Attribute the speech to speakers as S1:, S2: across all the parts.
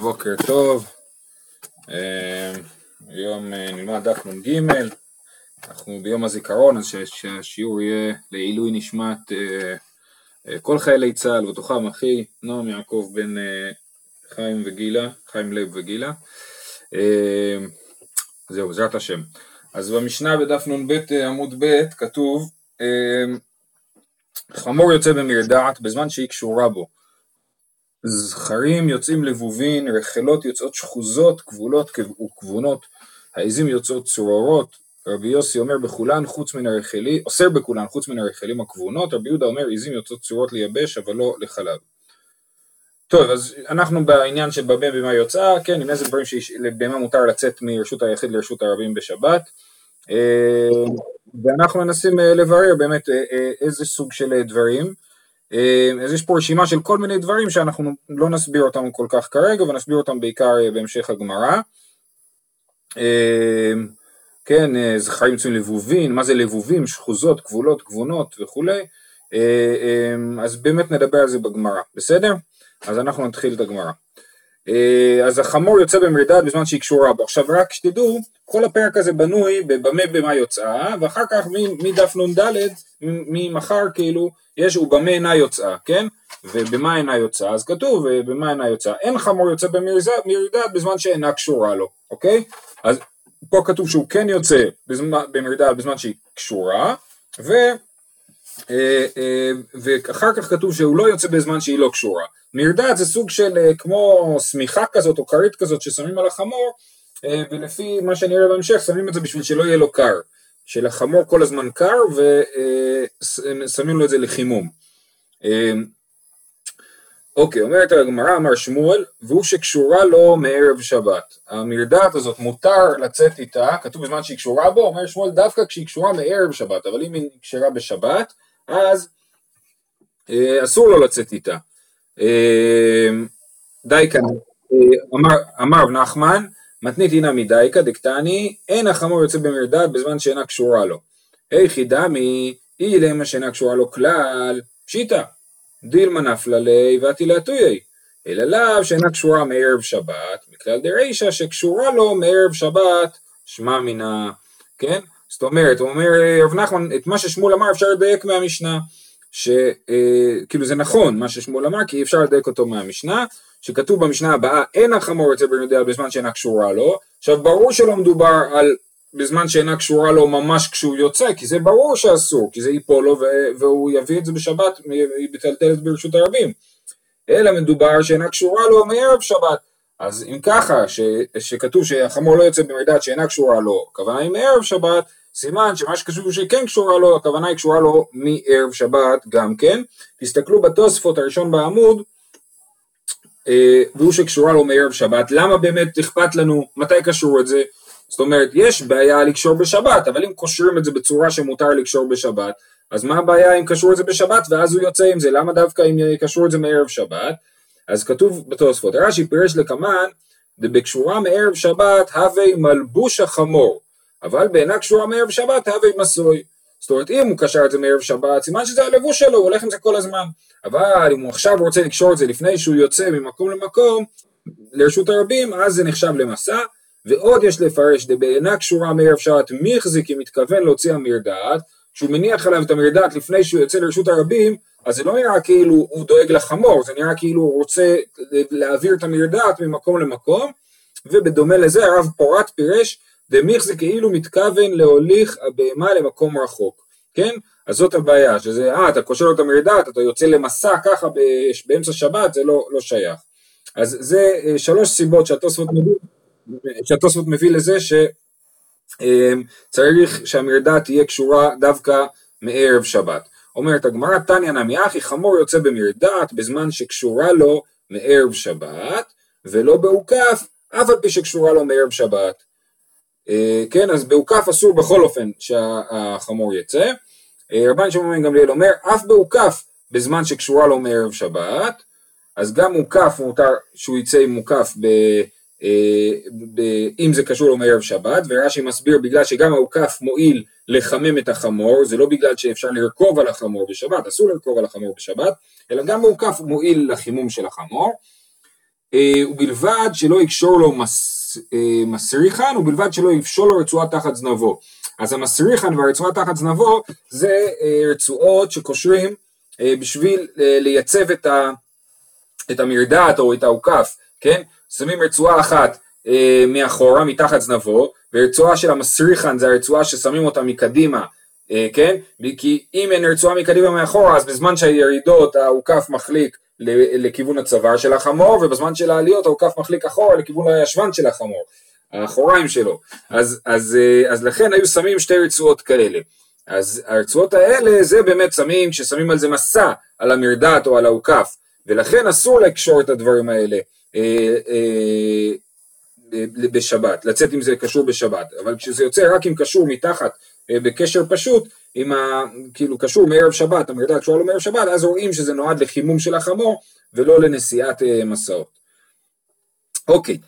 S1: בוקר טוב, אה, היום אה, נלמד דף נ"ג, אנחנו ביום הזיכרון אז שהשיעור יהיה לעילוי נשמת אה, כל חיילי צה"ל ובתוכם אחי נועם יעקב בן חיים וגילה, חיים לב וגילה, זהו בעזרת השם. אז במשנה בדף נ"ב עמוד ב' כתוב חמור יוצא במרדעת בזמן שהיא קשורה בו זכרים יוצאים לבובין, רחלות יוצאות שחוזות, כבולות וכבונות, העזים יוצאות צרורות, רבי יוסי אומר בכולן חוץ מן הרחלים, אוסר בכולן חוץ מן הרחלים הכבונות, רבי יהודה אומר עזים יוצאות צרורות לייבש אבל לא לחלב. טוב, אז אנחנו בעניין של במה במה יוצאה, כן, עם איזה דברים שלבהמה מותר לצאת מרשות היחיד לרשות הרבים בשבת, אה, ואנחנו מנסים אה, לברר באמת אה, איזה סוג של דברים. אה, אז יש פה רשימה של כל מיני דברים שאנחנו לא נסביר אותם כל כך כרגע ונסביר אותם בעיקר אה, בהמשך הגמרא. אה, כן, זכרים יוצאים לבובין, מה זה לבובים, שחוזות, כבולות, גבונות וכולי, אז באמת נדבר על זה בגמרא, בסדר? אז אנחנו נתחיל את הגמרא. אז החמור יוצא במרדד בזמן שהיא קשורה בו. עכשיו רק שתדעו, כל הפרק הזה בנוי בבמה במה יוצאה, ואחר כך מדף נ"ד, ממחר כאילו, יש ובמה אינה יוצאה, כן? ובמה אינה יוצאה, אז כתוב במה אינה יוצאה, אין חמור יוצא במרדד בזמן שאינה קשורה לו, אוקיי? אז פה כתוב שהוא כן יוצא במרדד בזמן שהיא קשורה, ו... אה, אה, ואחר כך כתוב שהוא לא יוצא בזמן שהיא לא קשורה. מרדד זה סוג של אה, כמו שמיכה כזאת או כרית כזאת ששמים על החמור, ולפי מה שנראה בהמשך שמים את זה בשביל שלא יהיה לו קר. שלחמור כל הזמן קר ושמים לו את זה לחימום. אוקיי, אומרת הגמרא, אמר שמואל, והוא שקשורה לו מערב שבת. המרדעת הזאת מותר לצאת איתה, כתוב בזמן שהיא קשורה בו, אומר שמואל דווקא כשהיא קשורה מערב שבת, אבל אם היא קשרה בשבת, אז אה, אסור לו לצאת איתה. אה, די כאן, אה, אמר, אמר נחמן, מתנית הנה מדייקה דקטני, אין החמור יוצא במרדד בזמן שאינה קשורה לו. היכי דמי, אי למה שאינה קשורה לו כלל, פשיטא, דילמה נפלה ליה ועטילתויי, אלא לאו שאינה קשורה מערב שבת, מכלל דרישא שקשורה לו מערב שבת, שמע מינה, כן? זאת אומרת, הוא אומר רב נחמן, את מה ששמואל אמר אפשר לדייק מהמשנה, שכאילו אה, זה נכון מה ששמואל אמר, כי אפשר לדייק אותו מהמשנה, שכתוב במשנה הבאה אין החמור יוצא בן בזמן שאינה קשורה לו, עכשיו ברור שלא מדובר על בזמן שאינה קשורה לו ממש כשהוא יוצא, כי זה ברור שאסור, כי זה ייפול לו והוא יביא את זה בשבת, היא מטלטלת ברשות הרבים, אלא מדובר שאינה קשורה לו מערב שבת, אז אם ככה, ש, שכתוב שהחמור לא יוצא במרדד שאינה קשורה לו, הכוונה היא מערב שבת, סימן שמה שכתוב שכן קשורה לו, הכוונה היא קשורה לו מערב שבת גם כן. תסתכלו בתוספות הראשון בעמוד, אה, והוא שקשורה לו מערב שבת, למה באמת אכפת לנו, מתי קשור את זה? זאת אומרת, יש בעיה לקשור בשבת, אבל אם קושרים את זה בצורה שמותר לקשור בשבת, אז מה הבעיה אם קשרו את זה בשבת ואז הוא יוצא עם זה, למה דווקא אם קשרו את זה מערב שבת? אז כתוב בתוספות, רש"י פירש לקמן, דבקשורה מערב שבת הווה מלבוש החמור, אבל בעינה קשורה מערב שבת הווה מסוי. זאת אומרת, אם הוא קשר את זה מערב שבת, סימן שזה הלבוש שלו, הוא הולך עם זה כל הזמן. אבל אם הוא עכשיו רוצה לקשור את זה לפני שהוא יוצא ממקום למקום, לרשות הרבים, אז זה נחשב למסע. ועוד יש לפרש, דבעינה קשורה מערב שבת מחזיק אם מתכוון להוציא המרדעת, כשהוא מניח עליו את המרדעת לפני שהוא יוצא לרשות הרבים, אז זה לא נראה כאילו הוא דואג לחמור, זה נראה כאילו הוא רוצה להעביר את המרדעת ממקום למקום, ובדומה לזה הרב פורת פירש דמיכזה כאילו מתכוון להוליך הבהמה למקום רחוק, כן? אז זאת הבעיה, שזה, אה, אתה קושר לו את המרדעת, אתה יוצא למסע ככה באמצע שבת, זה לא, לא שייך. אז זה אה, שלוש סיבות שהתוספות מביא, שהתוספות מביא לזה שצריך אה, שהמרדעת תהיה קשורה דווקא מערב שבת. אומרת הגמרא, תניא נמי אחי, חמור יוצא במרדעת בזמן שקשורה לו מערב שבת, ולא באוכף, אף על פי שקשורה לו מערב שבת. אה, כן, אז באוכף אסור בכל אופן שהחמור יצא. אה, רבן שמעון בן גמליאל אומר, אף באוכף בזמן שקשורה לו מערב שבת, אז גם מוקף מותר שהוא יצא עם מוקף ב, אם זה קשור לו מערב שבת, ורש"י מסביר בגלל שגם האוכף מועיל לחמם את החמור, זה לא בגלל שאפשר לרכוב על החמור בשבת, אסור לרכוב על החמור בשבת, אלא גם מאוכף מועיל לחימום של החמור. אה, ובלבד שלא יקשור לו אה, מסריחן, ובלבד שלא יפשול לו רצועה תחת זנבו. אז המסריחן והרצועה תחת זנבו זה אה, רצועות שקושרים בשביל לייצב את המרדעת או את האוכף, כן? שמים רצועה אחת מאחורה, מתחת זנבו, ורצועה של המסריחן זה הרצועה ששמים אותה מקדימה, כן? כי אם אין רצועה מקדימה מאחורה, אז בזמן שהירידות האוכף מחליק לכיוון הצוואר של החמור, ובזמן של העליות העוקף מחליק אחורה לכיוון הישבן של החמור, האחוריים שלו. אז, אז, אה, אז לכן היו שמים שתי רצועות כאלה. אז הרצועות האלה זה באמת שמים, כששמים על זה מסע, על המרדעת או על העוקף, ולכן אסור לקשור את הדברים האלה אה, אה, בשבת, לצאת אם זה קשור בשבת, אבל כשזה יוצא רק אם קשור מתחת אה, בקשר פשוט, עם ה... כאילו קשור מערב שבת, המרדל קשור לו מערב שבת, אז רואים שזה נועד לחימום של החמור ולא לנסיעת אה, מסעות. אוקיי,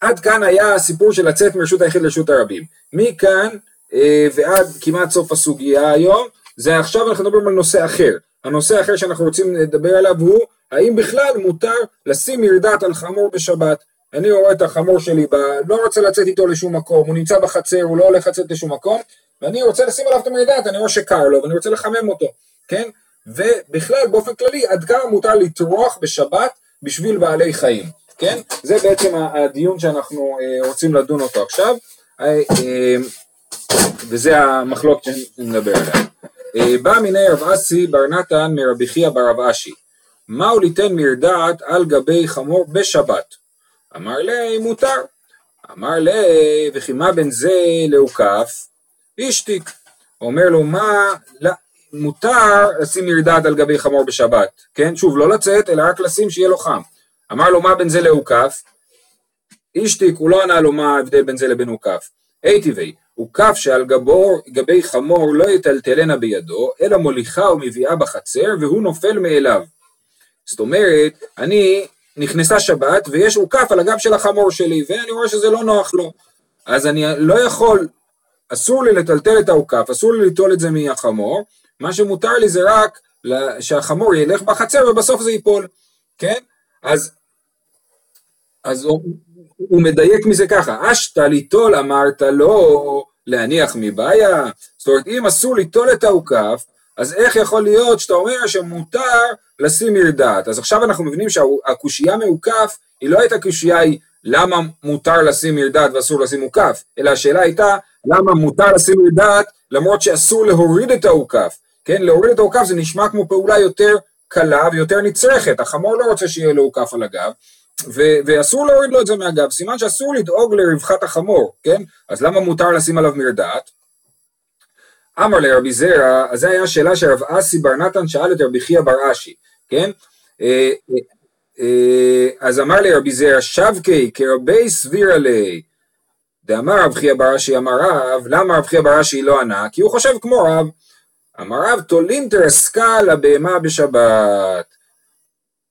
S1: עד כאן היה הסיפור של לצאת מרשות היחיד לרשות הרבים. מכאן אה, ועד כמעט סוף הסוגיה היום, זה עכשיו אנחנו מדברים על נושא אחר. הנושא האחר שאנחנו רוצים לדבר עליו הוא האם בכלל מותר לשים מרדת על חמור בשבת. אני רואה את החמור שלי, ב... לא רוצה לצאת איתו לשום מקום, הוא נמצא בחצר, הוא לא הולך לצאת לשום מקום, ואני רוצה לשים עליו את המרדעת, אני רואה שקר לו ואני רוצה לחמם אותו, כן? ובכלל באופן כללי עד כמה מותר לטרוח בשבת בשביל בעלי חיים, כן? זה בעצם הדיון שאנחנו אה, רוצים לדון אותו עכשיו, אה, אה, וזה המחלוקת שנדבר עליה. בא מיני רב אסי בר נתן מרבי חייא ברב אשי, מהו ליתן מרדעת על גבי חמור בשבת? אמר לי מותר. אמר לי וכי מה בין זה לאוכף? השתיק. אומר לו מה, לא, מותר לשים מרדד על גבי חמור בשבת, כן? שוב, לא לצאת, אלא רק לשים שיהיה לו חם. אמר לו מה בין זה לאוכף? השתיק, הוא לא ענה לו מה ההבדל בין זה לבין אוכף. היטיבי, הוקף שעל גבור, גבי חמור לא יטלטלנה בידו, אלא מוליכה ומביאה בחצר, והוא נופל מאליו. זאת אומרת, אני נכנסה שבת ויש עוקף על הגב של החמור שלי, ואני רואה שזה לא נוח לו. אז אני לא יכול אסור לי לטלטל את העוקף, אסור לי ליטול את זה מהחמור, מה שמותר לי זה רק שהחמור ילך בחצר ובסוף זה ייפול, כן? אז, אז הוא, מדייק מזה ככה, אשתא ליטול אמרת לא להניח מבעיה, זאת אומרת אם אסור ליטול את העוקף, אז איך יכול להיות שאתה אומר שמותר לשים מרדעת? אז עכשיו אנחנו מבינים שהקושייה מעוקף היא לא הייתה קושייה היא למה מותר לשים מרדעת ואסור לשים עוקף, אלא השאלה הייתה למה מותר לשים מרדעת למרות שאסור להוריד את העוקף, כן, להוריד את העוקף זה נשמע כמו פעולה יותר קלה ויותר נצרכת, החמור לא רוצה שיהיה לו עוקף על הגב, ו- ואסור להוריד לו את זה מהגב, סימן שאסור לדאוג לרווחת החמור, כן, אז למה מותר לשים עליו מרדעת? אמר לרבי זרע, אז זו הייתה שאלה שרב אסי בר נתן שאל את רבי חייא בר אשי, כן? אה, אה, אה, אז אמר לי רבי זרע שבקי כרבי סבירה לי דאמר רב חייא בראשי אמר רב למה רב חייא בראשי לא ענה? כי הוא חושב כמו רב. אמר רב תולין תרסקל הבהמה בשבת.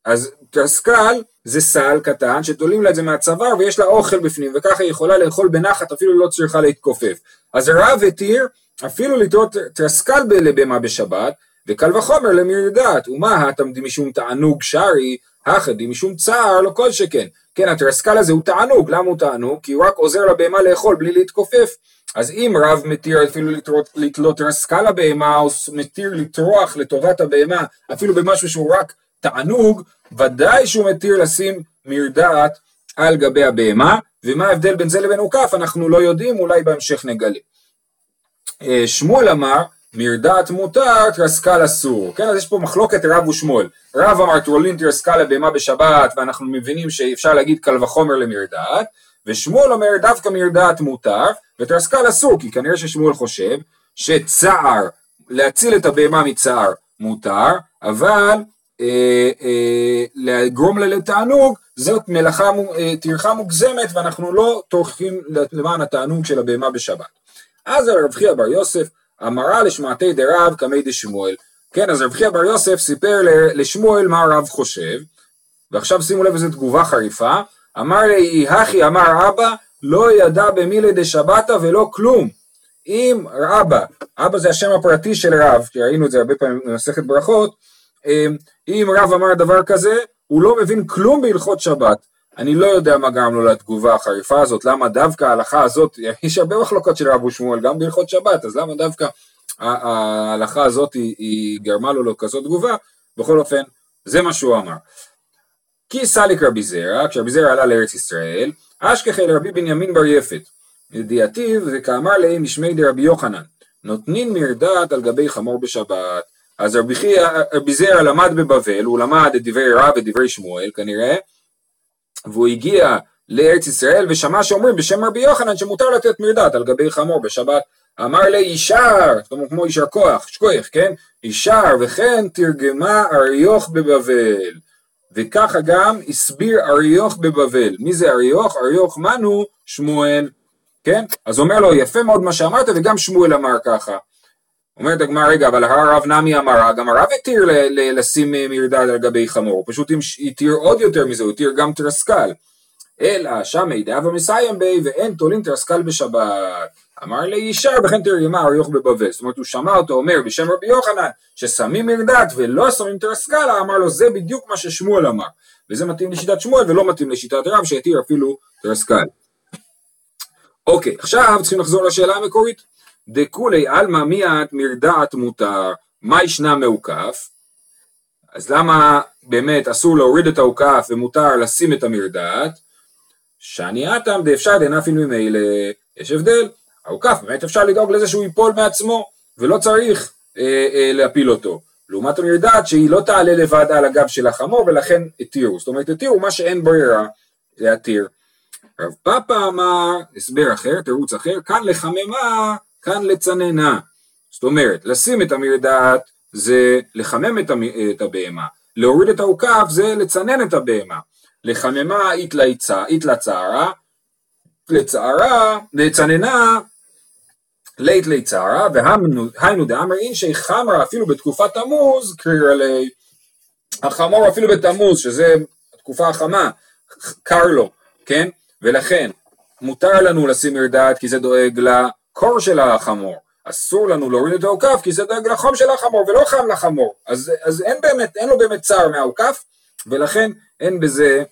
S1: אז תרסקל זה סל קטן שתולים לה את זה מהצוואר ויש לה אוכל בפנים וככה היא יכולה לאכול בנחת אפילו לא צריכה להתכופף אז רב התיר אפילו לתרות תרסקל לבהמה בשבת וקל וחומר למרדת ומה הטם משום תענוג שרי הכדי משום צער לא כל שכן. כן, התרסקל הזה הוא תענוג, למה הוא תענוג? כי הוא רק עוזר לבהמה לאכול בלי להתכופף. אז אם רב מתיר אפילו לתלות תרסקל לבהמה, או מתיר לטרוח לטובת הבהמה, אפילו במשהו שהוא רק תענוג, ודאי שהוא מתיר לשים מרדעת על גבי הבהמה, ומה ההבדל בין זה לבין עוקף אנחנו לא יודעים, אולי בהמשך נגלה. אה, שמואל אמר, מרדעת מותר, תרסקל אסור. כן, אז יש פה מחלוקת רב ושמואל. רב אמר טרולין תרסקל לבהמה בשבת, ואנחנו מבינים שאפשר להגיד קל וחומר למרדעת, ושמואל אומר דווקא מרדעת מותר, ותרסקל אסור, כי כנראה ששמואל חושב שצער, להציל את הבהמה מצער מותר, אבל לגרום לה לתענוג, זאת מלאכה, אה, טרחה מוגזמת, ואנחנו לא טורחים למען התענוג של הבהמה בשבת. אז רב חייא בר יוסף אמרה לשמעתי דרב קמי דשמואל. כן, אז רב חייא בר יוסף סיפר לשמואל מה הרב חושב, ועכשיו שימו לב איזו תגובה חריפה, אמר לי, הכי אמר אבא, לא ידע במילי דשבתא ולא כלום. אם אבא, אבא זה השם הפרטי של רב, כי ראינו את זה הרבה פעמים במסכת ברכות, אם רב אמר דבר כזה, הוא לא מבין כלום בהלכות שבת. אני לא יודע מה גרם לו לתגובה החריפה הזאת, למה דווקא ההלכה הזאת, יש הרבה מחלוקות של רבו שמואל, גם בהלכות שבת, אז למה דווקא ההלכה הזאת היא, היא גרמה לו לכזאת תגובה, בכל אופן, זה מה שהוא אמר. כי סליק רבי זרע, כשרבי זרע עלה לארץ ישראל, אשכחי לרבי בנימין בר יפת, ידיעתיו וכאמר להם משמי דרבי יוחנן, נותנין מרדת על גבי חמור בשבת. אז רבי, זרע למד בבבל, הוא למד את דברי רב ודברי שמואל כנראה, והוא הגיע לארץ ישראל ושמע שאומרים בשם רבי יוחנן שמותר לתת מרדת על גבי חמור בשבת. אמר לי זאת אומרת כמו יישר כוח, שכוח, כן? ישר וכן תרגמה אריוך בבבל. וככה גם הסביר אריוך בבבל. מי זה אריוך? אריוך מנו שמואל, כן? אז אומר לו יפה מאוד מה שאמרת וגם שמואל אמר ככה. אומרת הגמרא רגע אבל הרב נמי אמר גם הרב התיר לשים מרדד על גבי חמור, הוא פשוט התיר עוד יותר מזה, הוא התיר גם תרסקל. אלא שם מידע ומסיים בי ואין תולין תרסקל בשבת. אמר לי ישר וכן תרגמה אריוך בבבל. זאת אומרת הוא שמע אותו אומר בשם רבי יוחנן ששמים מרדת ולא שמים תרסקלה, אמר לו זה בדיוק מה ששמואל אמר. וזה מתאים לשיטת שמואל ולא מתאים לשיטת רב שהתיר אפילו תרסקל. אוקיי, עכשיו צריכים לחזור לשאלה המקורית. דכולי עלמא מיעט מרדעת מותר, מה ישנה מעוקף? אז למה באמת אסור להוריד את העוקף ומותר לשים את המרדעת? שאני אטם דאפשר דנפין ממילא, יש הבדל, העוקף באמת אפשר לדאוג לזה שהוא ייפול מעצמו ולא צריך אה, אה, להפיל אותו. לעומת המרדעת שהיא לא תעלה לבד על הגב של החמור ולכן התירו, זאת אומרת התירו מה שאין ברירה להתיר. רב פאפא אמר, הסבר אחר, תירוץ אחר, כאן לחממה, כאן לצננה. זאת אומרת, לשים את המרדעת זה לחמם את הבהמה, להוריד את העוקף זה לצנן את הבהמה. לחממה איתלה צערה, לצערה, לצננה לית ליצערה, והיינו דאמר אינשי חמרה אפילו בתקופת תמוז, קריר עלי החמור אפילו בתמוז, שזה התקופה החמה, קר לו, כן? ולכן מותר לנו לשים מרדעת כי זה דואג לקור של החמור. אסור לנו להוריד את העוקף כי זה דואג לחום של החמור ולא חם לחמור. אז, אז אין באמת, אין לו באמת צער מהעוקף, ולכן אין בזה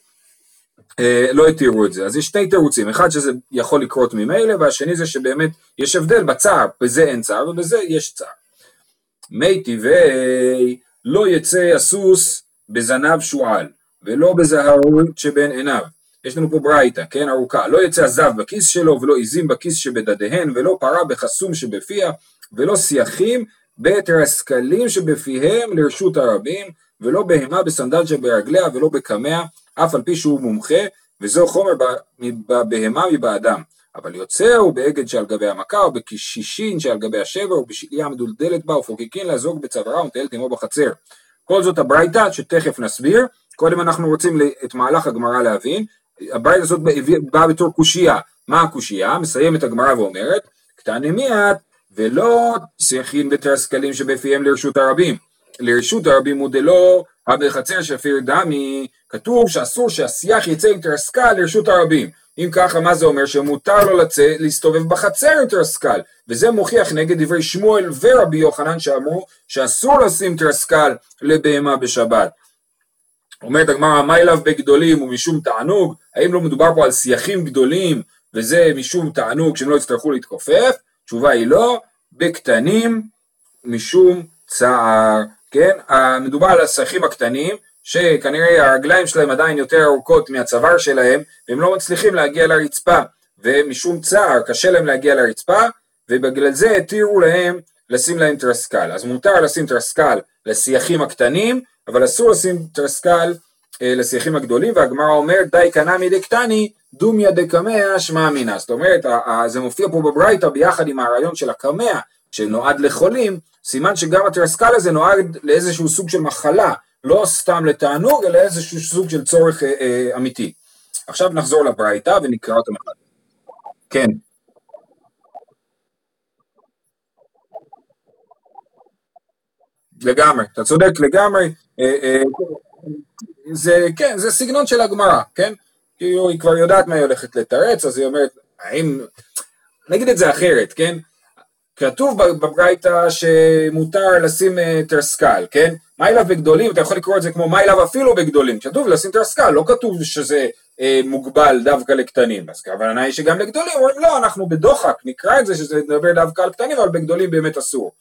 S1: אה, לא התירו את זה. אז יש שני תירוצים, אחד שזה יכול לקרות ממילא, והשני זה שבאמת יש הבדל בצער, בזה אין צער ובזה יש צער. מי טבעי לא יצא הסוס בזנב שועל, ולא בזהרות שבין עיניו. יש לנו פה ברייתא, כן, ארוכה, לא יצא הזב בכיס שלו, ולא עיזים בכיס שבדדיהן, ולא פרה בחסום שבפיה, ולא שיחים בתרסקלים שבפיהם לרשות הרבים, ולא בהמה בסנדל שברגליה, ולא בקמע, אף על פי שהוא מומחה, וזהו חומר בבהמה מבאדם. אבל יוצא הוא באגד שעל גבי המכה, או בקישישין שעל גבי השבר, או בשאייה מדולדלת בה, ופורקיקין לעזור בצווארה ומטיילת עמו בחצר. כל זאת הברייתא שתכף נסביר, קודם אנחנו רוצים את מהלך הגמרא להבין, הברייתא הזאת באה בתור קושייה, מה הקושייה? מסיימת הגמרא ואומרת, קטני מיעט ולא שיחין בתרסקלים שבפיהם לרשות הרבים, לרשות הרבים הוא דלא הבחצר שפיר דמי, כתוב שאסור שהשיח יצא עם תרסקל לרשות הרבים. אם ככה, מה זה אומר? שמותר לו לצא, להסתובב בחצר עם תרסקל. וזה מוכיח נגד דברי שמואל ורבי יוחנן שאמרו שאסור לשים תרסקל לבהמה בשבת. אומרת הגמרא, מה אליו בגדולים ומשום תענוג? האם לא מדובר פה על שיחים גדולים וזה משום תענוג שהם לא יצטרכו להתכופף? תשובה היא לא, בקטנים משום צער. כן? מדובר על הסכים הקטנים, שכנראה הרגליים שלהם עדיין יותר ארוכות מהצוואר שלהם, והם לא מצליחים להגיע לרצפה, ומשום צער קשה להם להגיע לרצפה, ובגלל זה התירו להם לשים להם תרסקל. אז מותר לשים תרסקל לשיחים הקטנים, אבל אסור לשים תרסקל אה, לשיחים הגדולים, והגמרא אומרת די קנמי דקטני דומיה דקמא שמע אמינא. זאת אומרת, זה מופיע פה בברייתא ביחד עם הרעיון של הקמע, שנועד לחולים, סימן שגם התרסקל הזה נועד לאיזשהו סוג של מחלה, לא סתם לתענוג, אלא איזשהו סוג של צורך אה, אה, אמיתי. עכשיו נחזור לברייתא ונקרא אותה מחדש. כן. לגמרי, אתה צודק לגמרי. אה, אה, זה, כן, זה סגנון של הגמרא, כן? כאילו היא כבר יודעת מה היא הולכת לתרץ, אז היא אומרת, האם... נגיד את זה אחרת, כן? כתוב בברייתא שמותר לשים אה, תרסקל, כן? מה אליו בגדולים, אתה יכול לקרוא את זה כמו מה אליו אפילו בגדולים, כתוב לשים תרסקל, לא כתוב שזה אה, מוגבל דווקא לקטנים, אז הכוונה היא שגם לגדולים אומרים לא, אנחנו בדוחק, נקרא את זה שזה מדבר דווקא על קטנים, אבל בגדולים באמת אסור.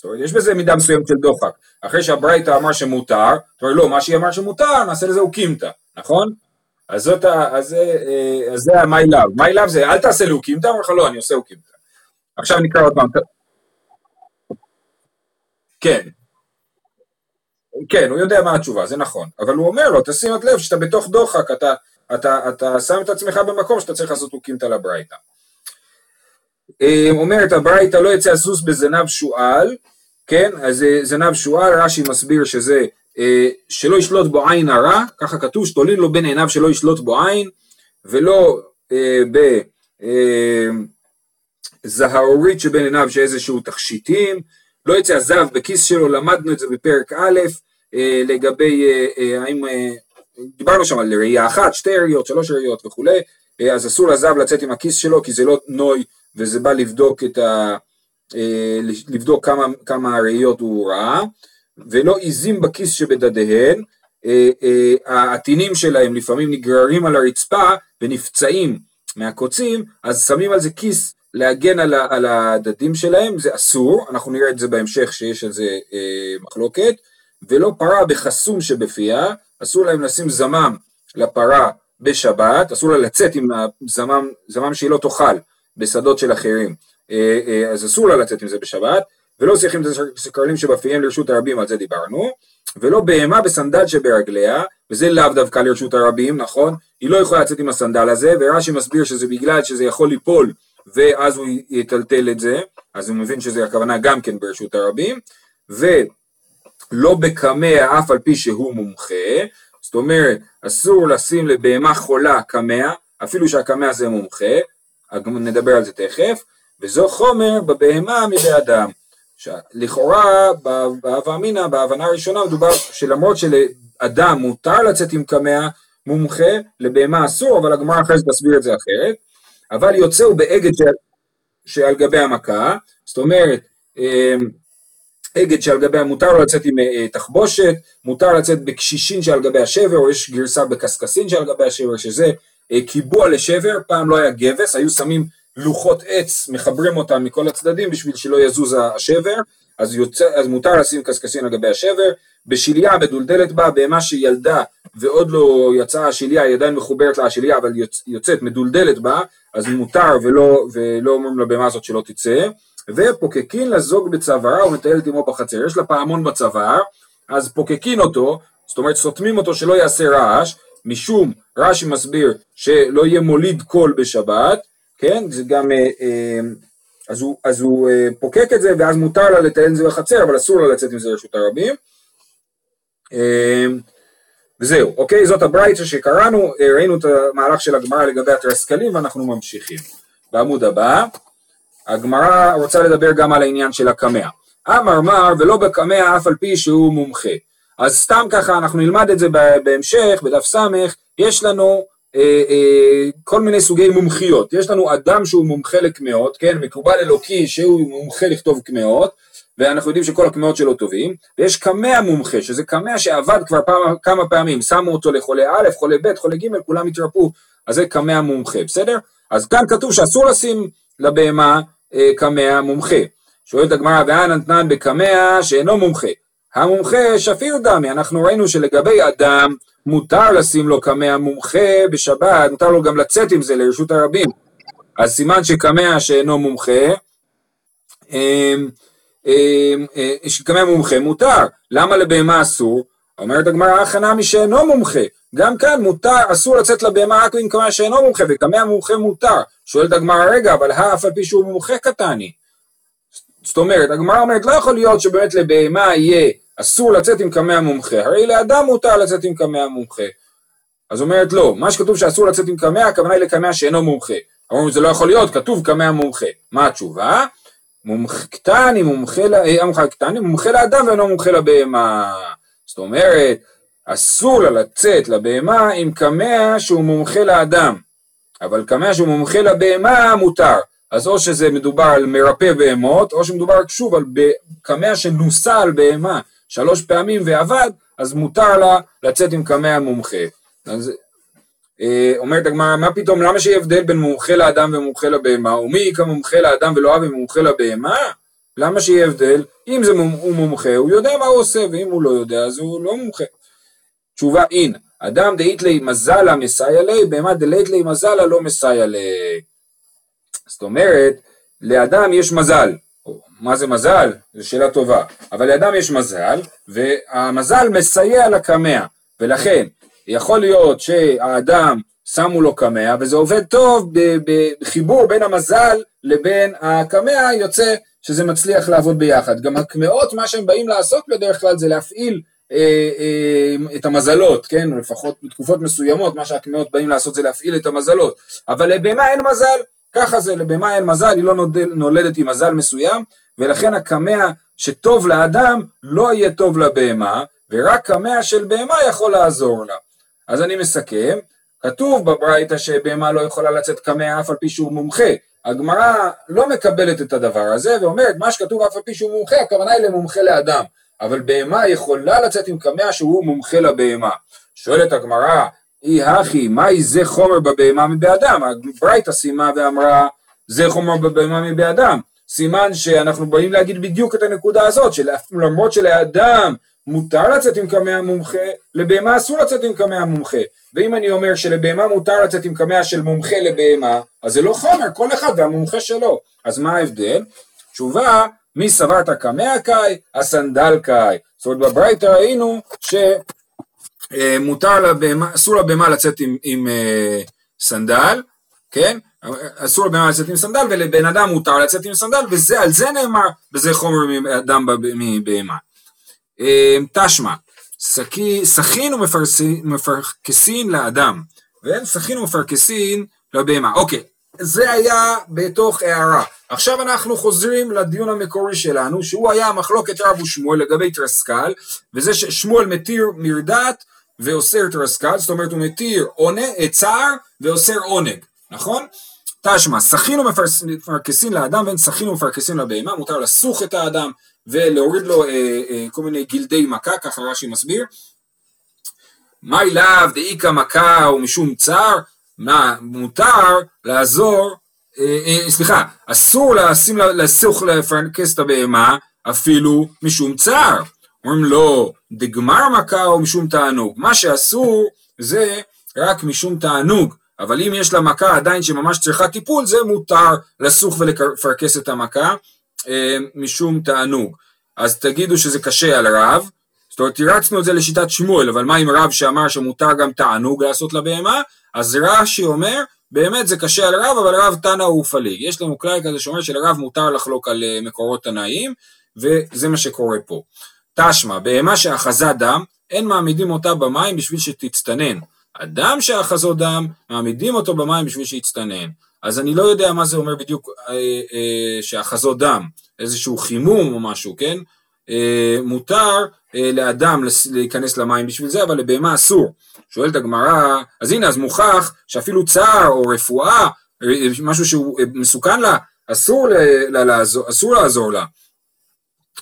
S1: זאת אומרת, יש בזה מידה מסוימת של דוחק. אחרי שהברייתא אמר שמותר, אתה אומר לא, מה שהיא אמר שמותר, נעשה לזה אוקימתא, נכון? אז זאת ה... אז, אה, זה ה-my love. my love זה אל תעשה לי אוקימתא, אומר לך לא, אני עושה אוקימתא. עכשיו נקרא עוד פעם. כן. כן, הוא יודע מה התשובה, זה נכון. אבל הוא אומר לו, תשים את לב שאתה בתוך דוחק, אתה, אתה, אתה שם את עצמך במקום שאתה צריך לעשות אוקימתא לברייתא. אה, אומרת הברייתא לא יצא הסוס בזנב שועל, כן, אז אה, זנב שועל, רש"י מסביר שזה אה, שלא ישלוט בו עין הרע, ככה כתוב, שתולין לו בין עיניו שלא ישלוט בו עין, ולא אה, בזהרורית אה, שבין עיניו שאיזשהו תכשיטים, לא יצא הזב בכיס שלו, למדנו את זה בפרק א', אה, לגבי אה, האם, דיברנו שם על ראייה אחת, שתי ראיות, שלוש ראיות וכולי, אה, אז אסור לזב לצאת עם הכיס שלו כי זה לא נוי וזה בא לבדוק את ה... אה, לבדוק כמה, כמה ראיות הוא ראה. ולא עיזים בכיס שבדדיהן, אה, אה, העטינים שלהם לפעמים נגררים על הרצפה ונפצעים מהקוצים, אז שמים על זה כיס להגן על, על הדדים שלהם, זה אסור, אנחנו נראה את זה בהמשך שיש על זה אה, מחלוקת, ולא פרה בחסום שבפיה, אסור להם לשים זמם לפרה בשבת, אסור לה לצאת עם הזמם, זמם שהיא לא תאכל בשדות של אחרים, אז אסור לה לצאת עם זה בשבת, ולא שיחים את הסקרלים שבפיהם לרשות הרבים, על זה דיברנו, ולא בהמה בסנדל שברגליה, וזה לאו דווקא לרשות הרבים, נכון? היא לא יכולה לצאת עם הסנדל הזה, ורש"י מסביר שזה בגלל שזה יכול ליפול, ואז הוא יטלטל את זה, אז הוא מבין שזה הכוונה גם כן ברשות הרבים, ולא בקמע אף על פי שהוא מומחה, זאת אומרת, אסור לשים לבהמה חולה קמע, אפילו שהקמע זה מומחה, נדבר על זה תכף, וזו חומר בבהמה מבאדם. לכאורה בהווה אמינא, בהבנה הראשונה מדובר שלמרות שלאדם מותר לצאת עם קמע מומחה, לבהמה אסור, אבל הגמרא אחרי זה תסביר את זה אחרת, אבל יוצא הוא באגד שעל, שעל גבי המכה, זאת אומרת אמ, אגד שעל גבי, מותר לצאת עם אה, תחבושת, מותר לצאת בקשישין שעל גבי השבר, או יש גרסה בקשקשין שעל גבי השבר, שזה אה, קיבוע לשבר, פעם לא היה גבס, היו שמים לוחות עץ, מחברים אותם מכל הצדדים בשביל שלא יזוז השבר, אז, יוצא, אז מותר לשים קשקשים על גבי השבר, בשליה מדולדלת בה בהמה שילדה ועוד לא יצאה השליה, היא עדיין מחוברת לה השליה אבל יוצ, יוצאת מדולדלת בה, אז מותר ולא, ולא אומרים לבהמה הזאת שלא תצא, ופוקקין לזוג בצווארה ומטיילת עמו בחצר, יש לה פעמון בצוואר, אז פוקקין אותו, זאת אומרת סותמים אותו שלא יעשה רעש, משום רש"י מסביר שלא יהיה מוליד קול בשבת, כן? זה גם, אה, אה, אז הוא, אז הוא אה, פוקק את זה ואז מותר לה לטען את זה בחצר, אבל אסור לה לצאת עם זה לרשות הרבים. וזהו, אוקיי? זאת הברייתא שקראנו, ראינו את המהלך של הגמרא לגבי התרסקלים ואנחנו ממשיכים. בעמוד הבא, הגמרא רוצה לדבר גם על העניין של הקמע. אמר מר ולא בקמע אף על פי שהוא מומחה. אז סתם ככה אנחנו נלמד את זה בהמשך, בדף ס', יש לנו כל מיני סוגי מומחיות. יש לנו אדם שהוא מומחה לקמעות, כן, מקובל אלוקי שהוא מומחה לכתוב קמעות, ואנחנו יודעים שכל הקמעות שלו טובים, ויש קמע מומחה, שזה קמע שעבד כבר פעם, כמה פעמים, שמו אותו לחולה א', חולה ב', חולה ג', כולם התרפאו, אז זה קמע מומחה, בסדר? אז כאן כתוב שאסור לשים לבהמה אה, קמע מומחה. שואלת הגמרא, ואנא נתנן בקמע שאינו מומחה. המומחה שפיר דמי, אנחנו ראינו שלגבי אדם מותר לשים לו קמע מומחה בשבת, מותר לו גם לצאת עם זה לרשות הרבים. אז סימן שקמע שאינו מומחה, אמ, אמ, אה, קמע מומחה מותר, למה לבהמה אסור? אומרת הגמרא הכנה מי שאינו מומחה, גם כאן מותר, אסור לצאת לבהמה רק עם קמע שאינו מומחה, וקמע מומחה מותר. שואלת הגמרא, רגע, אבל אף על פי שהוא מומחה קטני. זאת אומרת, הגמרא אומרת, לא יכול להיות שבאמת לבהמה יהיה אסור לצאת עם קמע מומחה, הרי לאדם מותר לצאת עם קמע מומחה. אז אומרת לא, מה שכתוב שאסור לצאת עם קמע, הכוונה היא לקמע שאינו מומחה. אמרנו זה לא יכול להיות, כתוב קמע מומחה. מה התשובה? מומחה קטני, מומחה, אה, קטני, מומחה לאדם ואינו מומחה לבהמה. זאת אומרת, אסור לה לצאת לבהמה עם קמע שהוא מומחה לאדם, אבל קמע שהוא מומחה לבהמה מותר. אז או שזה מדובר על מרפא בהמות, או שמדובר שוב על קמע שנוסה על בהמה, שלוש פעמים ועבד, אז מותר לה לצאת עם קמע מומחה. אז אה, אומרת הגמרא, מה פתאום, למה שיהיה הבדל בין מומחה לאדם ומומחה לבהמה? ומי כמומחה לאדם ולא אב ומומחה לבהמה? למה שיהיה הבדל? אם זה מומ, הוא מומחה, הוא יודע מה הוא עושה, ואם הוא לא יודע, אז הוא לא מומחה. תשובה אין, אדם דאית לי מזלה מסייע לי, בהמה דלית לי מזלה לא מסייע לי. זאת אומרת, לאדם יש מזל. מה זה מזל? זו שאלה טובה. אבל לאדם יש מזל, והמזל מסייע לקמע, ולכן יכול להיות שהאדם שמו לו קמע, וזה עובד טוב בחיבור בין המזל לבין הקמע, יוצא שזה מצליח לעבוד ביחד. גם הקמעות, מה שהם באים לעשות בדרך כלל זה להפעיל אה, אה, את המזלות, כן? לפחות בתקופות מסוימות, מה שהקמעות באים לעשות זה להפעיל את המזלות. אבל לבהמה אין מזל, ככה זה, לבהמה אין מזל, היא לא נולדת עם מזל מסוים, ולכן הקמע שטוב לאדם לא יהיה טוב לבהמה, ורק קמע של בהמה יכול לעזור לה. אז אני מסכם, כתוב בברייתא שבהמה לא יכולה לצאת קמע אף על פי שהוא מומחה. הגמרא לא מקבלת את הדבר הזה ואומרת מה שכתוב אף על פי שהוא מומחה, הכוונה היא למומחה לאדם. אבל בהמה יכולה לצאת עם קמע שהוא מומחה לבהמה. שואלת הגמרא, אי הכי, מהי זה חומר בבהמה מבאדם? הברייתא סיימה ואמרה, זה חומר בבהמה מבאדם. סימן שאנחנו באים להגיד בדיוק את הנקודה הזאת, שלמרות שלאדם מותר לצאת עם קמע מומחה, לבהמה אסור לצאת עם קמע מומחה. ואם אני אומר שלבהמה מותר לצאת עם קמע של מומחה לבהמה, אז זה לא חומר, כל אחד והמומחה שלו. אז מה ההבדל? תשובה, מי סברת אקמע קאי? אסנדל קאי. זאת אומרת בברייתא ראינו שמותר לבהמה, אסור לבהמה לצאת עם, עם אה, סנדל, כן? אסור לבהמה לצאת עם סנדל ולבן אדם מותר לצאת עם סנדל וזה על זה נאמר וזה חומר מאדם מבהמה. אמ, תשמע, סכין ומפרקסין לאדם, ואין סכין ומפרקסין לבהמה. אוקיי, זה היה בתוך הערה. עכשיו אנחנו חוזרים לדיון המקורי שלנו, שהוא היה המחלוקת רב ושמואל לגבי תרסקל, וזה ששמואל מתיר מרדת ואוסר תרסקל, זאת אומרת הוא מתיר צער ואוסר עונג, נכון? תשמע, סכין ומפרקסין לאדם ואין סכין ומפרקסין לבהמה, מותר לסוך את האדם ולהוריד לו אה, אה, כל מיני גלדי מכה, ככה רש"י מסביר. מאי לאו דאיכא מכה ומשום צער, מה, מותר לעזור, אה, אה, סליחה, אסור לשים, לסוך לפרקס את הבהמה אפילו משום צער. אומרים לו, דגמר מכה או משום תענוג. מה שאסור זה רק משום תענוג, אבל אם יש לה מכה עדיין שממש צריכה טיפול, זה מותר לסוך ולפרקס את המכה. אה, משום תענוג. אז תגידו שזה קשה על רב, זאת אומרת תירצנו את זה לשיטת שמואל, אבל מה עם רב שאמר שמותר גם תענוג לעשות לבהמה? אז רש"י אומר, באמת זה קשה על רב, אבל רב תנא הוא פליג. יש לנו כלל כזה שאומר שלרב מותר לחלוק על אה, מקורות תנאיים, וזה מה שקורה פה. תשמע, בהמה שאחזה דם, אין מעמידים אותה במים בשביל שתצטנן. אדם שאחזו דם, מעמידים אותו במים בשביל שיצטנן. אז אני לא יודע מה זה אומר בדיוק אה, אה, שאחזות דם, איזשהו חימום או משהו, כן? אה, מותר אה, לאדם להיכנס למים בשביל זה, אבל לבהמה אסור. שואלת הגמרא, אז הנה, אז מוכח שאפילו צער או רפואה, אה, משהו שהוא אה, מסוכן לה, אסור, לה, לעזור, אסור לעזור לה.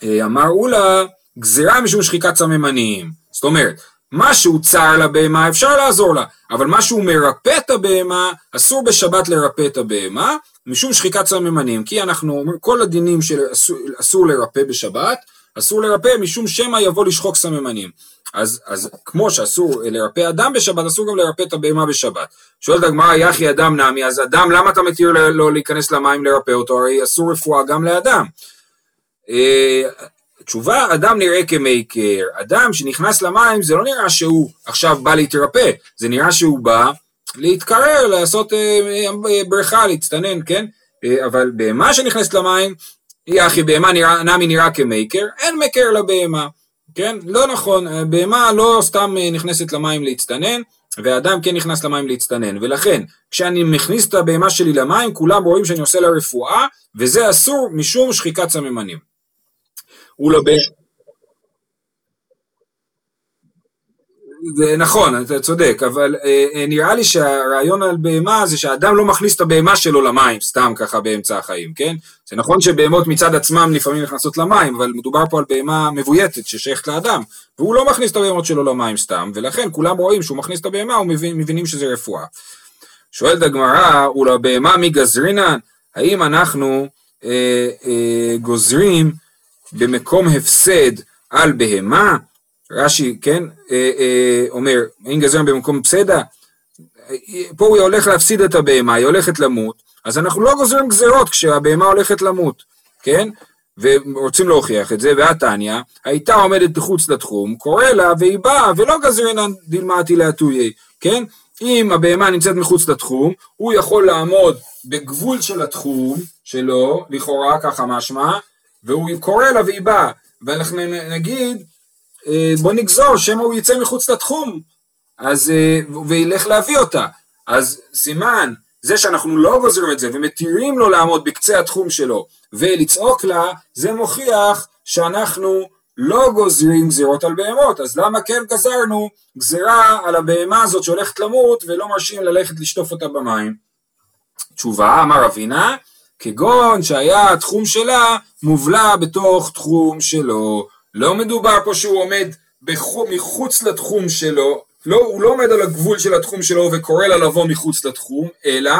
S1: אה, אמר אולה, גזירה משום שחיקת סממנים. זאת אומרת, משהו צר לבהמה אפשר לעזור לה, אבל משהו מרפא את הבהמה, אסור בשבת לרפא את הבהמה, משום שחיקת סממנים, כי אנחנו אומרים, כל הדינים של אסור, אסור לרפא בשבת, אסור לרפא משום שמא יבוא לשחוק סממנים. אז, אז כמו שאסור לרפא אדם בשבת, אסור גם לרפא את הבהמה בשבת. שואלת הגמרא, יחי אדם נמי, אז אדם, למה אתה מתיר לו להיכנס למים לרפא אותו? הרי אסור רפואה גם לאדם. אה, תשובה, אדם נראה כמייקר, אדם שנכנס למים זה לא נראה שהוא עכשיו בא להתרפא, זה נראה שהוא בא להתקרר, לעשות אה, אה, בריכה, להצטנן, כן? אה, אבל בהמה שנכנסת למים, היא אחי בהמה נראה, נמי נראה כמייקר, אין מקר לבהמה, כן? לא נכון, בהמה לא סתם נכנסת למים להצטנן, ואדם כן נכנס למים להצטנן, ולכן כשאני מכניס את הבהמה שלי למים, כולם רואים שאני עושה לה רפואה, וזה אסור משום שחיקת סממנים. הוא לא בין... זה נכון, אתה צודק, אבל אה, אה, נראה לי שהרעיון על בהמה זה שהאדם לא מכניס את הבהמה שלו למים, סתם ככה באמצע החיים, כן? זה נכון שבהמות מצד עצמם לפעמים נכנסות למים, אבל מדובר פה על בהמה מבויתת ששייכת לאדם, והוא לא מכניס את הבהמות שלו למים סתם, ולכן כולם רואים שהוא מכניס את הבהמה ומבינים שזה רפואה. שואלת הגמרא, ולבהמה מגזרינן, האם אנחנו אה, אה, גוזרים במקום הפסד על בהמה? רש"י, כן, אה, אה, אומר, האם גזרן במקום פסדה? פה הוא הולך להפסיד את הבהמה, היא הולכת למות, אז אנחנו לא גוזרים גזרות כשהבהמה הולכת למות, כן? ורוצים להוכיח את זה, והתניא, הייתה עומדת מחוץ לתחום, קורא לה והיא באה ולא גזרינן דילמתי להטויי, כן? אם הבהמה נמצאת מחוץ לתחום, הוא יכול לעמוד בגבול של התחום שלו, לכאורה ככה משמע, והוא קורא לה והיא באה, ואנחנו נגיד, אה, בוא נגזור שמא הוא יצא מחוץ לתחום, אז, אה, וילך להביא אותה. אז סימן, זה שאנחנו לא גוזרים את זה ומתירים לו לעמוד בקצה התחום שלו ולצעוק לה, זה מוכיח שאנחנו לא גוזרים גזירות על בהמות, אז למה כן גזרנו גזירה על הבהמה הזאת שהולכת למות ולא מרשים ללכת לשטוף אותה במים? תשובה, אמר אבינה, כגון שהיה התחום שלה מובלע בתוך תחום שלו. לא מדובר פה שהוא עומד בחו, מחוץ לתחום שלו, לא, הוא לא עומד על הגבול של התחום שלו וקורא לה לבוא מחוץ לתחום, אלא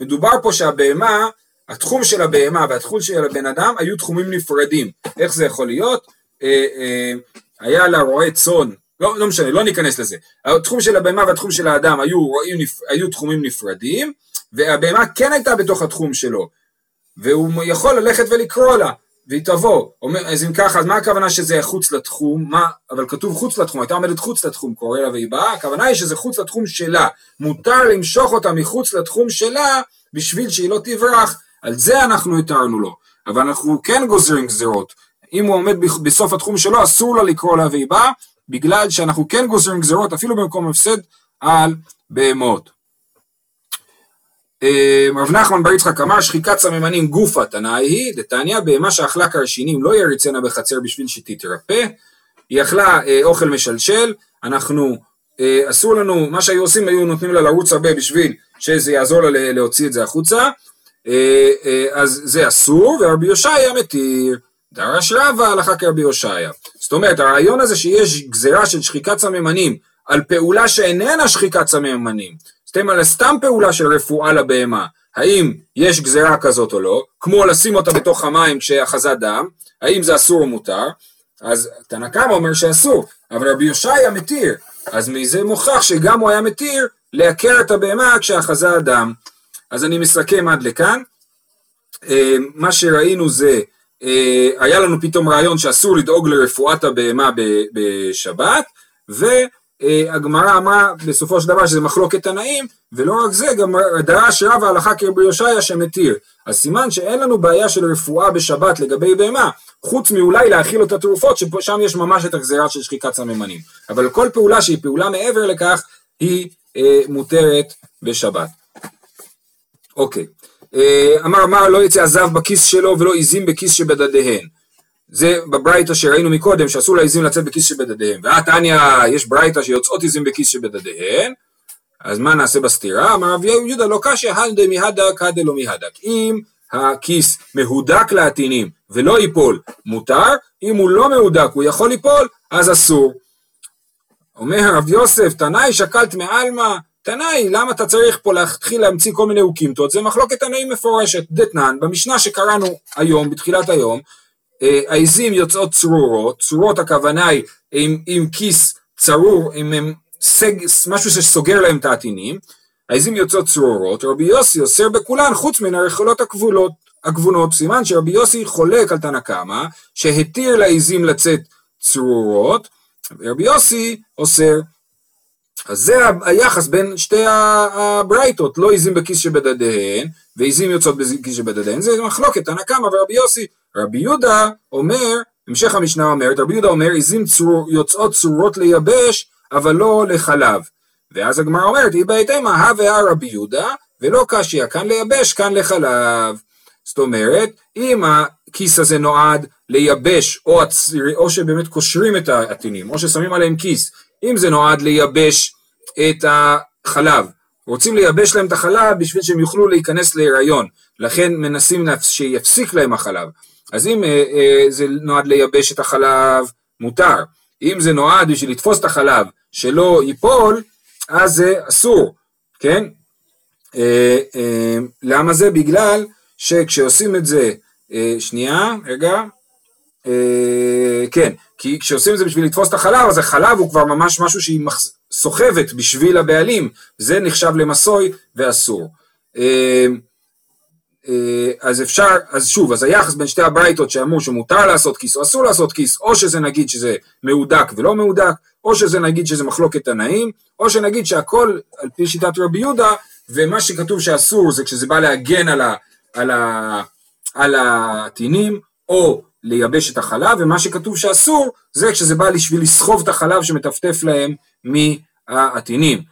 S1: מדובר פה שהבהמה, התחום של הבהמה והתחום של הבן אדם היו תחומים נפרדים. איך זה יכול להיות? אה, אה, היה לה רועה צאן, לא, לא משנה, לא ניכנס לזה. התחום של הבהמה והתחום של האדם היו, רואים, היו תחומים נפרדים, והבהמה כן הייתה בתוך התחום שלו, והוא יכול ללכת ולקרוא לה, והיא תבוא. אומר, אז אם ככה, אז מה הכוונה שזה חוץ לתחום? מה, אבל כתוב חוץ לתחום, הייתה עומדת חוץ לתחום, קורא לה והיא באה, הכוונה היא שזה חוץ לתחום שלה. מותר למשוך אותה מחוץ לתחום שלה, בשביל שהיא לא תברח, על זה אנחנו התרנו לו. אבל אנחנו כן גוזרים גזירות. אם הוא עומד בסוף התחום שלו, אסור לה לקרוא לה והיא באה, בגלל שאנחנו כן גוזרים גזירות, אפילו במקום הפסד, על בהמות. אה, רב נחמן בר יצחק אמר שחיקת סממנים גופה תנאי היא, דתניא בהמה שאכלה קרשינים לא יריצנה בחצר בשביל שתתרפא, היא אכלה אה, אוכל משלשל, אנחנו, אה, אסור לנו, מה שהיו עושים היו נותנים לה לרוץ הרבה בשביל שזה יעזור לה להוציא את זה החוצה, אה, אה, אז זה אסור, ורבי יושעיה מתיר, דרש רבה הלכה כרבי יושעיה. זאת אומרת הרעיון הזה שיש גזירה של שחיקת סממנים על פעולה שאיננה שחיקת סממנים סתם על סתם פעולה של רפואה לבהמה, האם יש גזירה כזאת או לא, כמו לשים אותה בתוך המים כשאחזה דם, האם זה אסור או מותר, אז תנא קמא אומר שאסור, אבל רבי יושעיה מתיר, אז מזה מוכח שגם הוא היה מתיר לעקר את הבהמה כשאחזה הדם. אז אני מסכם עד לכאן, אה, מה שראינו זה, אה, היה לנו פתאום רעיון שאסור לדאוג לרפואת הבהמה בשבת, ו... אה, הגמרא אמרה בסופו של דבר שזה מחלוקת תנאים, ולא רק זה, גם דרש רב ההלכה כרבי יושעיה שמתיר. אז סימן שאין לנו בעיה של רפואה בשבת לגבי בהמה, חוץ מאולי להאכיל אותה תרופות, ששם יש ממש את הגזירה של שחיקת סממנים. אבל כל פעולה שהיא פעולה מעבר לכך, היא אה, מותרת בשבת. אוקיי. אה, אמר אמר לא יצא הזב בכיס שלו ולא עיזים בכיס שבדדיהן. זה בברייתא שראינו מקודם שאסור לעיזים לצאת בכיס שבדדיהם. והתניא יש ברייתא שיוצאות עיזים בכיס שבדדיהן, אז מה נעשה בסתירה? אמר רב יהודה לא קשיא הלדה מהדק הדה לא מהדק. אם הכיס מהודק לעטינים ולא ייפול, מותר, אם הוא לא מהודק הוא יכול ליפול, אז אסור. אומר רב יוסף, תנאי שקלת מעלמא, תנאי, למה אתה צריך פה להתחיל להמציא כל מיני אוקימתות? זה מחלוקת תנאים מפורשת, דתנן, במשנה שקראנו היום, בתחילת היום, העיזים יוצאות צרורות, צרורות הכוונה היא עם, עם כיס צרור, עם, עם סג, משהו שסוגר להם את העטינים, העיזים יוצאות צרורות, רבי יוסי אוסר בכולן חוץ מן הרכולות הכבולות, הגבונות, סימן שרבי יוסי חולק על תנא קמא, שהתיר לעיזים לצאת צרורות, ורבי יוסי אוסר. אז זה היחס בין שתי הברייתות, לא עיזים בכיס שבדדיהן, ועיזים יוצאות בכיס שבדדיהן, זה מחלוקת תנא קמא ורבי יוסי. רבי יהודה אומר, המשך המשנה אומרת, רבי יהודה אומר, עיזים צור, יוצאות צרורות ליבש, אבל לא לחלב. ואז הגמרא אומרת, איבעית אימא, הא והא רבי יהודה, ולא קשיא, כאן ליבש, כאן לחלב. זאת אומרת, אם הכיס הזה נועד לייבש, או, הציר, או שבאמת קושרים את העטינים, או ששמים עליהם כיס, אם זה נועד לייבש את החלב, רוצים לייבש להם את החלב בשביל שהם יוכלו להיכנס להיריון, לכן מנסים שיפסיק להם החלב. אז אם אה, אה, זה נועד לייבש את החלב, מותר. אם זה נועד בשביל לתפוס את החלב שלא ייפול, אז זה אסור, כן? אה, אה, למה זה? בגלל שכשעושים את זה, אה, שנייה, רגע, אה, כן, כי כשעושים את זה בשביל לתפוס את החלב, אז החלב הוא כבר ממש משהו שהיא סוחבת בשביל הבעלים, זה נחשב למסוי ואסור. אה, אז אפשר, אז שוב, אז היחס בין שתי הברייתות שאמרו שמותר לעשות כיס או אסור לעשות כיס, או שזה נגיד שזה מהודק ולא מהודק, או שזה נגיד שזה מחלוקת תנאים, או שנגיד שהכל על פי שיטת רבי יהודה, ומה שכתוב שאסור זה כשזה בא להגן על, ה, על, ה, על הטינים, או לייבש את החלב, ומה שכתוב שאסור זה כשזה בא בשביל לסחוב את החלב שמטפטף להם מהעטינים.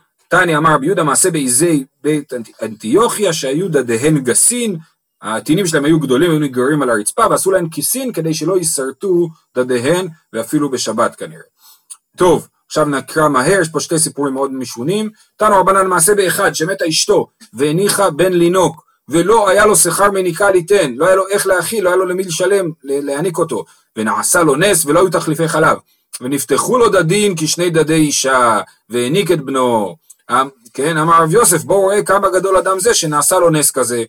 S1: תניא אמר רבי יהודה מעשה בעיזי בית אנטיוכיה שהיו דדיהן גסין, העטינים שלהם היו גדולים, היו נגררים על הרצפה ועשו להם כיסין כדי שלא יישרטו דדיהן ואפילו בשבת כנראה. טוב, עכשיו נקרא מהר, יש פה שתי סיפורים מאוד משונים. תנו רבנן מעשה באחד שמתה אשתו והניחה בן לינוק ולא היה לו שכר מניקה ליתן, לא היה לו איך להאכיל, לא היה לו למי לשלם, להעניק אותו, ונעשה לו נס ולא היו תחליפי חלב. ונפתחו לו דדין כשני דדי אישה, והעניק את בנו. אמ, כן, אמר רב יוסף, בואו ראה כמה גדול אדם זה שנעשה לו נס כזה.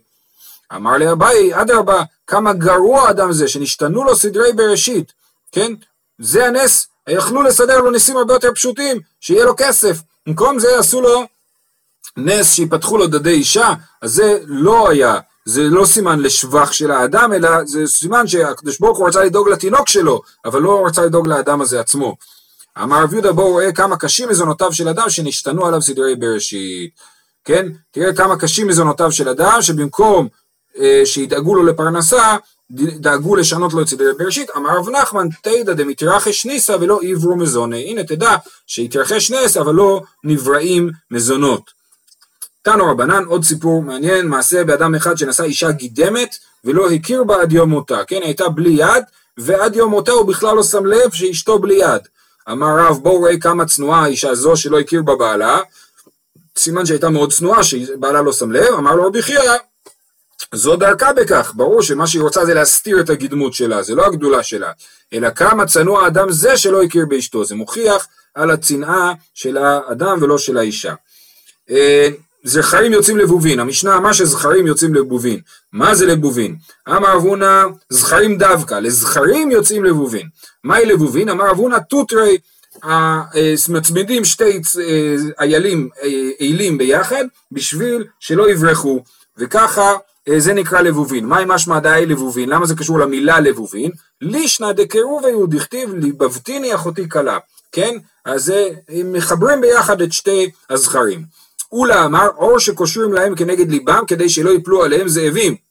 S1: אמר לאביי, אדרבה, כמה גרוע אדם זה, שנשתנו לו סדרי בראשית, כן? זה הנס, יכלו לסדר לו ניסים הרבה יותר פשוטים, שיהיה לו כסף. במקום זה עשו לו נס שיפתחו לו דדי אישה, אז זה לא היה, זה לא סימן לשבח של האדם, אלא זה סימן שהקדוש ברוך הוא רצה לדאוג לתינוק שלו, אבל לא רצה לדאוג לאדם הזה עצמו. אמר רב יהודה בואו ראה כמה קשים מזונותיו של אדם שנשתנו עליו סדרי בראשית. כן? תראה כמה קשים מזונותיו של אדם שבמקום אה, שידאגו לו לפרנסה, דאגו לשנות לו את סדרי בראשית. אמר רב נחמן תדע דמתרחש ניסה ולא עברו מזונה. הנה תדע שהתרחש נס אבל לא נבראים מזונות. תנו רבנן, עוד סיפור מעניין, מעשה באדם אחד שנשא אישה גידמת ולא הכיר בה עד יום מותה, כן, הייתה בלי יד, ועד יום מותה הוא בכלל לא שם לב שאשתו בלי יד. אמר רב, בואו ראה כמה צנועה האישה הזו שלא הכיר בה בעלה, סימן שהייתה מאוד צנועה, שבעלה לא שם לב, אמר לו רבי חייא, זו דרכה בכך, ברור שמה שהיא רוצה זה להסתיר את הגדמות שלה, זה לא הגדולה שלה, אלא כמה צנוע האדם זה שלא הכיר באשתו, זה מוכיח על הצנעה של האדם ולא של האישה. אה, זכרים יוצאים לבובין, המשנה אמרה שזכרים יוצאים לבובין. מה זה לבובין? אמר רב הונא זכרים דווקא, לזכרים יוצאים לבובין. מאי לבובין? אמר רב הונא תותרי, אה, מצמידים שתי אה, איילים, איילים אה, ביחד בשביל שלא יברחו, וככה זה נקרא לבובין. מאי משמע דהאי לבובין? למה זה קשור למילה לבובין? לישנא דקרובי דכתיב ליבבתיני אחותי כלה, כן? אז מחברים ביחד את שתי הזכרים. אולה אמר אור שקושרים להם כנגד ליבם כדי שלא יפלו עליהם זאבים.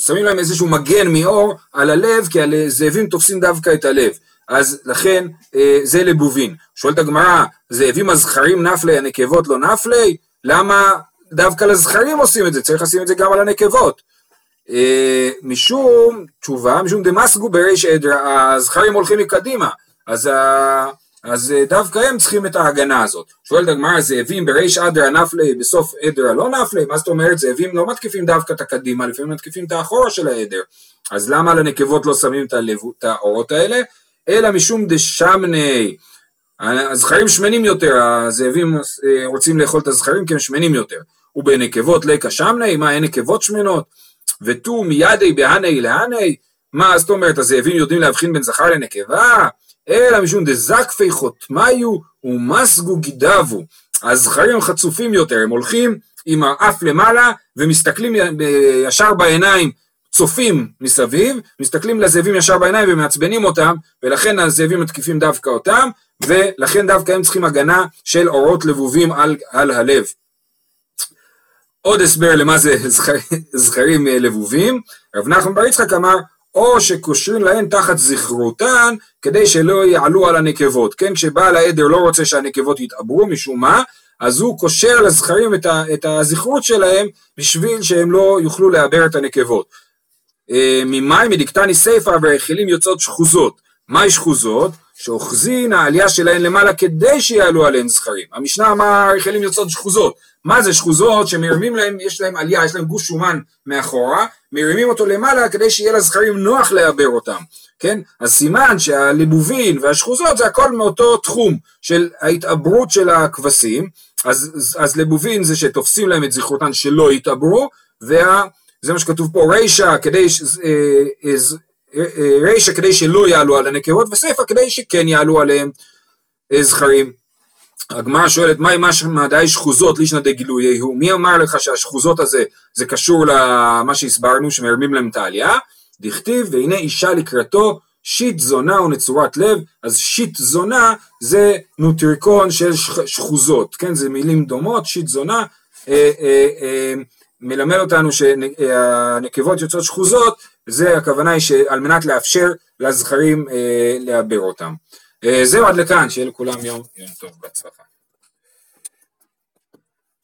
S1: שמים להם איזשהו מגן מאור על הלב כי הזאבים תופסים דווקא את הלב. אז לכן אה, זה לבובין. שואלת הגמרא, זאבים הזכרים נפלי, הנקבות לא נפלי? למה דווקא לזכרים עושים את זה? צריך לשים את זה גם על הנקבות. אה, משום, תשובה, משום דמסגו בריש עדרא, הזכרים הולכים מקדימה. אז אז אה, דווקא הם צריכים את ההגנה הזאת. שואלת הגמרא, זאבים בריש אדרא נפלי, בסוף עדרא לא נפלי? מה זאת אומרת? זאבים לא מתקיפים דווקא את הקדימה, לפעמים מתקיפים את האחורה של העדר. אז למה לנקבות לא שמים את האורות האלה? אלא משום דשמני. הזכרים שמנים יותר, הזאבים אה, רוצים לאכול את הזכרים כי הם שמנים יותר. ובנקבות לקה שמני, מה אין נקבות שמנות? ותו מידי בהני להני? מה זאת אומרת, הזאבים יודעים להבחין בין זכר לנקבה? אלא משום דזקפי חותמיו ומסגו גידבו. הזכרים חצופים יותר, הם הולכים עם האף למעלה ומסתכלים ישר בעיניים, צופים מסביב, מסתכלים לזאבים ישר בעיניים ומעצבנים אותם, ולכן הזאבים מתקיפים דווקא אותם, ולכן דווקא הם צריכים הגנה של אורות לבובים על, על הלב. עוד הסבר למה זה זכרים לבובים, רב נחמן בר יצחק אמר או שקושרים להן תחת זכרותן כדי שלא יעלו על הנקבות, כן? כשבעל העדר לא רוצה שהנקבות יתעברו משום מה, אז הוא קושר לזכרים את, ה, את הזכרות שלהם בשביל שהם לא יוכלו לעבר את הנקבות. אה, ממים מדקתני סיפא והאכילים יוצאות שחוזות. מהי שחוזות? שאוחזין העלייה שלהן למעלה כדי שיעלו עליהן זכרים. המשנה אמר יכולים יוצאות שחוזות. מה זה שחוזות? שמרימים להם, יש להם עלייה, יש להם גוש שומן מאחורה, מרימים אותו למעלה כדי שיהיה לזכרים נוח לעבר אותם, כן? אז סימן שהליבובין והשחוזות זה הכל מאותו תחום של ההתעברות של הכבשים, אז, אז לבובין זה שתופסים להם את זכרותן שלא יתעברו, וזה מה שכתוב פה רישא כדי, אה, אה, אה, רישא כדי שלא יעלו על הנקבות וסיפא כדי שכן יעלו עליהם זכרים. הגמרא שואלת מהי משמע די שחוזות לישנא דגילויי הוא? מי אמר לך שהשחוזות הזה זה קשור למה שהסברנו שמרמים להם את העלייה? דכתיב והנה אישה לקראתו שיט זונה ונצורת לב. אז שיט זונה זה נוטריקון של שחוזות כן? זה מילים דומות שיט זונה אה, אה, אה, מלמד אותנו שהנקבות יוצאות שחוזות זה הכוונה היא שעל מנת לאפשר לזכרים אה, לעבר אותם. אה, זהו עד לכאן, שיהיה לכולם יום, יום טוב, בהצלחה.